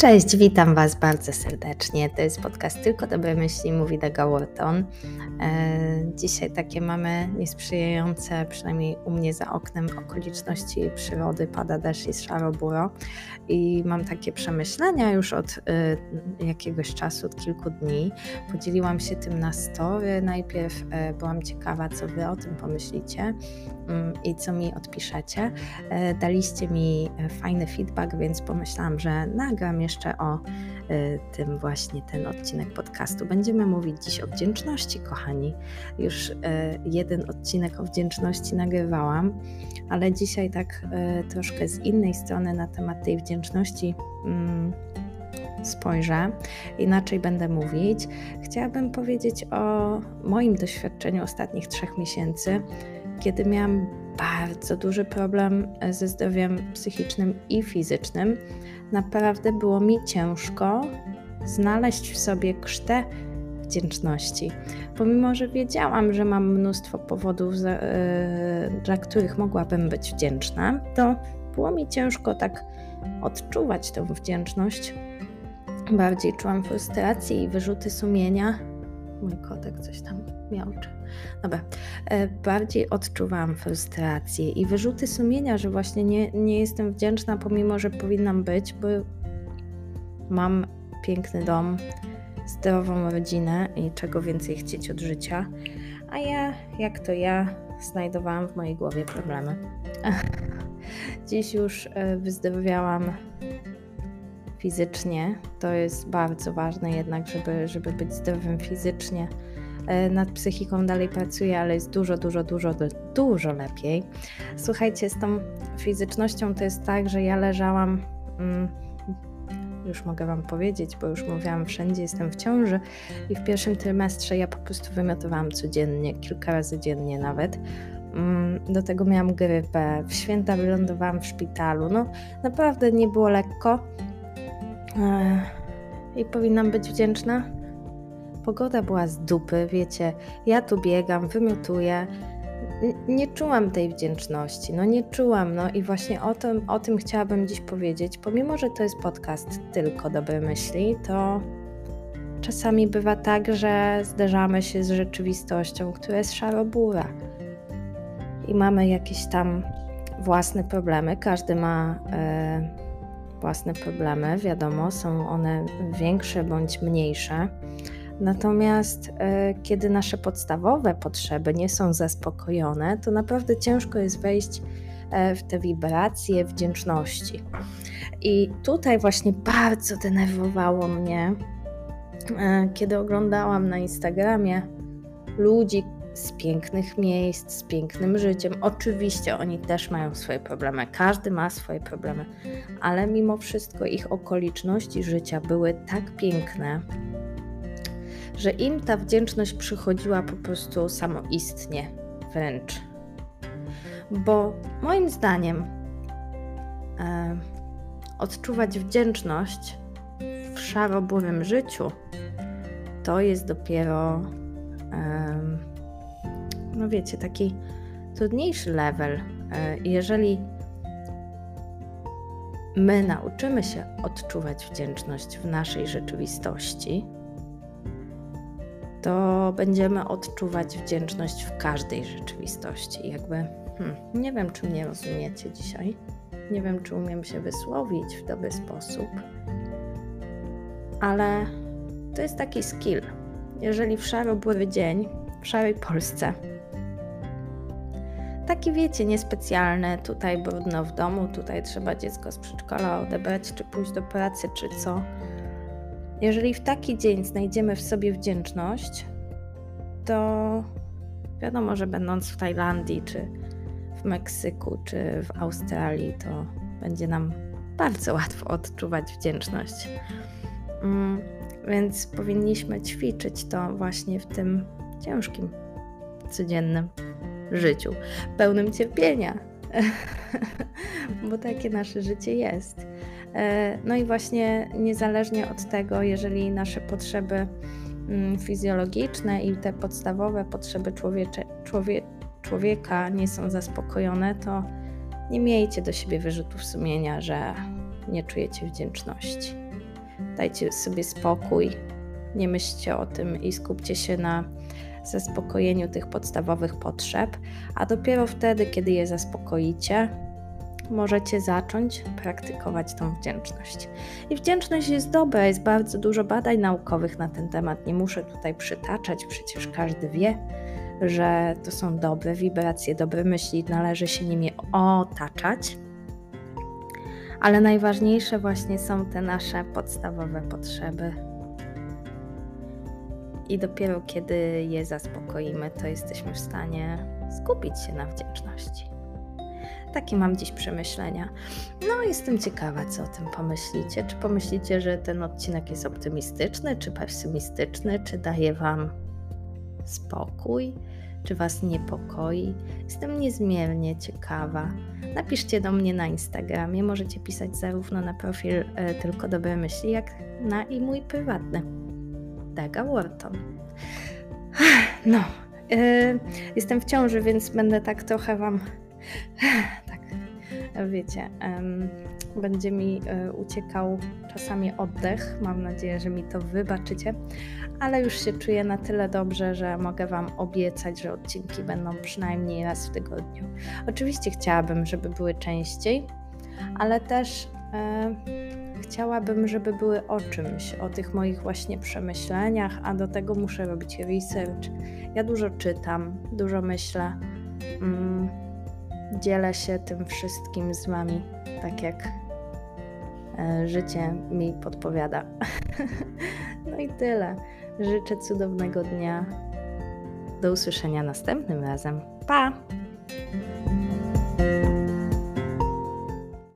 Cześć, witam Was bardzo serdecznie. To jest podcast Tylko Dobre Myśli, mówi Daga Wharton. E, dzisiaj takie mamy niesprzyjające, przynajmniej u mnie za oknem, okoliczności przyrody. Pada deszcz, jest szaro-buro i mam takie przemyślenia już od e, jakiegoś czasu, od kilku dni. Podzieliłam się tym na story. Najpierw e, byłam ciekawa, co Wy o tym pomyślicie mm, i co mi odpiszecie. Daliście mi fajny feedback, więc pomyślałam, że nagram jeszcze o y, tym właśnie ten odcinek podcastu. Będziemy mówić dziś o wdzięczności, kochani. Już y, jeden odcinek o wdzięczności nagrywałam, ale dzisiaj tak y, troszkę z innej strony na temat tej wdzięczności mm, spojrzę, inaczej będę mówić. Chciałabym powiedzieć o moim doświadczeniu ostatnich trzech miesięcy, kiedy miałam bardzo duży problem ze zdrowiem psychicznym i fizycznym naprawdę było mi ciężko znaleźć w sobie krztę wdzięczności. Pomimo, że wiedziałam, że mam mnóstwo powodów, za, yy, dla których mogłabym być wdzięczna, to było mi ciężko tak odczuwać tę wdzięczność. Bardziej czułam frustrację i wyrzuty sumienia. Mój kotek coś tam miałczy. Dobra, e, bardziej odczuwałam frustrację i wyrzuty sumienia, że właśnie nie, nie jestem wdzięczna, pomimo że powinnam być, bo mam piękny dom, zdrową rodzinę i czego więcej chcieć od życia. A ja, jak to ja, znajdowałam w mojej głowie problemy. Dziś już e, wyzdrowiałam fizycznie. To jest bardzo ważne jednak, żeby, żeby być zdrowym fizycznie nad psychiką dalej pracuję, ale jest dużo, dużo, dużo, dużo lepiej. Słuchajcie, z tą fizycznością to jest tak, że ja leżałam. Mm, już mogę Wam powiedzieć, bo już mówiłam wszędzie, jestem w ciąży i w pierwszym trymestrze ja po prostu wymiotowałam codziennie, kilka razy dziennie nawet. Mm, do tego miałam grypę, w święta wylądowałam w szpitalu. No, naprawdę nie było lekko e, i powinnam być wdzięczna Pogoda była z dupy, wiecie, ja tu biegam, wymiotuję. Nie czułam tej wdzięczności, no nie czułam, no i właśnie o tym, o tym chciałabym dziś powiedzieć. Pomimo, że to jest podcast tylko dobre myśli, to czasami bywa tak, że zderzamy się z rzeczywistością, która jest szarobura i mamy jakieś tam własne problemy. Każdy ma e, własne problemy, wiadomo, są one większe bądź mniejsze Natomiast e, kiedy nasze podstawowe potrzeby nie są zaspokojone, to naprawdę ciężko jest wejść e, w te wibracje wdzięczności. I tutaj właśnie bardzo denerwowało mnie, e, kiedy oglądałam na Instagramie ludzi z pięknych miejsc, z pięknym życiem. Oczywiście oni też mają swoje problemy, każdy ma swoje problemy, ale mimo wszystko ich okoliczności życia były tak piękne, że im ta wdzięczność przychodziła po prostu samoistnie wręcz. Bo moim zdaniem e, odczuwać wdzięczność w szaroburym życiu to jest dopiero, e, no wiecie, taki trudniejszy level. E, jeżeli my nauczymy się odczuwać wdzięczność w naszej rzeczywistości, to będziemy odczuwać wdzięczność w każdej rzeczywistości. Jakby, hmm, nie wiem, czy mnie rozumiecie dzisiaj. Nie wiem, czy umiem się wysłowić w dobry sposób, ale to jest taki skill. Jeżeli w szaro-bury dzień, w szarej Polsce, taki wiecie, niespecjalny, tutaj brudno w domu, tutaj trzeba dziecko z przedszkola odebrać, czy pójść do pracy, czy co jeżeli w taki dzień znajdziemy w sobie wdzięczność, to wiadomo, że będąc w Tajlandii, czy w Meksyku, czy w Australii, to będzie nam bardzo łatwo odczuwać wdzięczność. Mm, więc powinniśmy ćwiczyć to właśnie w tym ciężkim, codziennym życiu, pełnym cierpienia, bo takie nasze życie jest. E, no i właśnie niezależnie od tego, jeżeli nasze potrzeby mm, fizjologiczne i te podstawowe potrzeby człowiecze, człowie, człowieka nie są zaspokojone, to nie miejcie do siebie wyrzutów sumienia, że nie czujecie wdzięczności. dajcie sobie spokój, nie myślcie o tym i skupcie się na zaspokojeniu tych podstawowych potrzeb, a dopiero wtedy, kiedy je zaspokoicie, możecie zacząć praktykować tą wdzięczność. I wdzięczność jest dobra, jest bardzo dużo badań naukowych na ten temat. Nie muszę tutaj przytaczać, przecież każdy wie, że to są dobre wibracje, dobre myśli, należy się nimi otaczać. Ale najważniejsze właśnie są te nasze podstawowe potrzeby. I dopiero kiedy je zaspokoimy, to jesteśmy w stanie skupić się na wdzięczności. Takie mam dziś przemyślenia. No, jestem ciekawa, co o tym pomyślicie. Czy pomyślicie, że ten odcinek jest optymistyczny, czy pesymistyczny, czy daje Wam spokój, czy Was niepokoi? Jestem niezmiernie ciekawa. Napiszcie do mnie na Instagramie. Możecie pisać zarówno na profil e, Tylko Dobre Myśli, jak na i mój prywatny. Daga Wharton. No, e, jestem w ciąży, więc będę tak trochę Wam tak, wiecie, będzie mi e, uciekał czasami oddech. Mam nadzieję, że mi to wybaczycie, ale już się czuję na tyle dobrze, że mogę Wam obiecać, że odcinki będą przynajmniej raz w tygodniu. Oczywiście chciałabym, żeby były częściej, ale też e, chciałabym, żeby były o czymś, o tych moich właśnie przemyśleniach, a do tego muszę robić research. Ja dużo czytam, dużo myślę. Mm dzielę się tym wszystkim z Wami, tak jak e, życie mi podpowiada. no i tyle. Życzę cudownego dnia. Do usłyszenia następnym razem. Pa!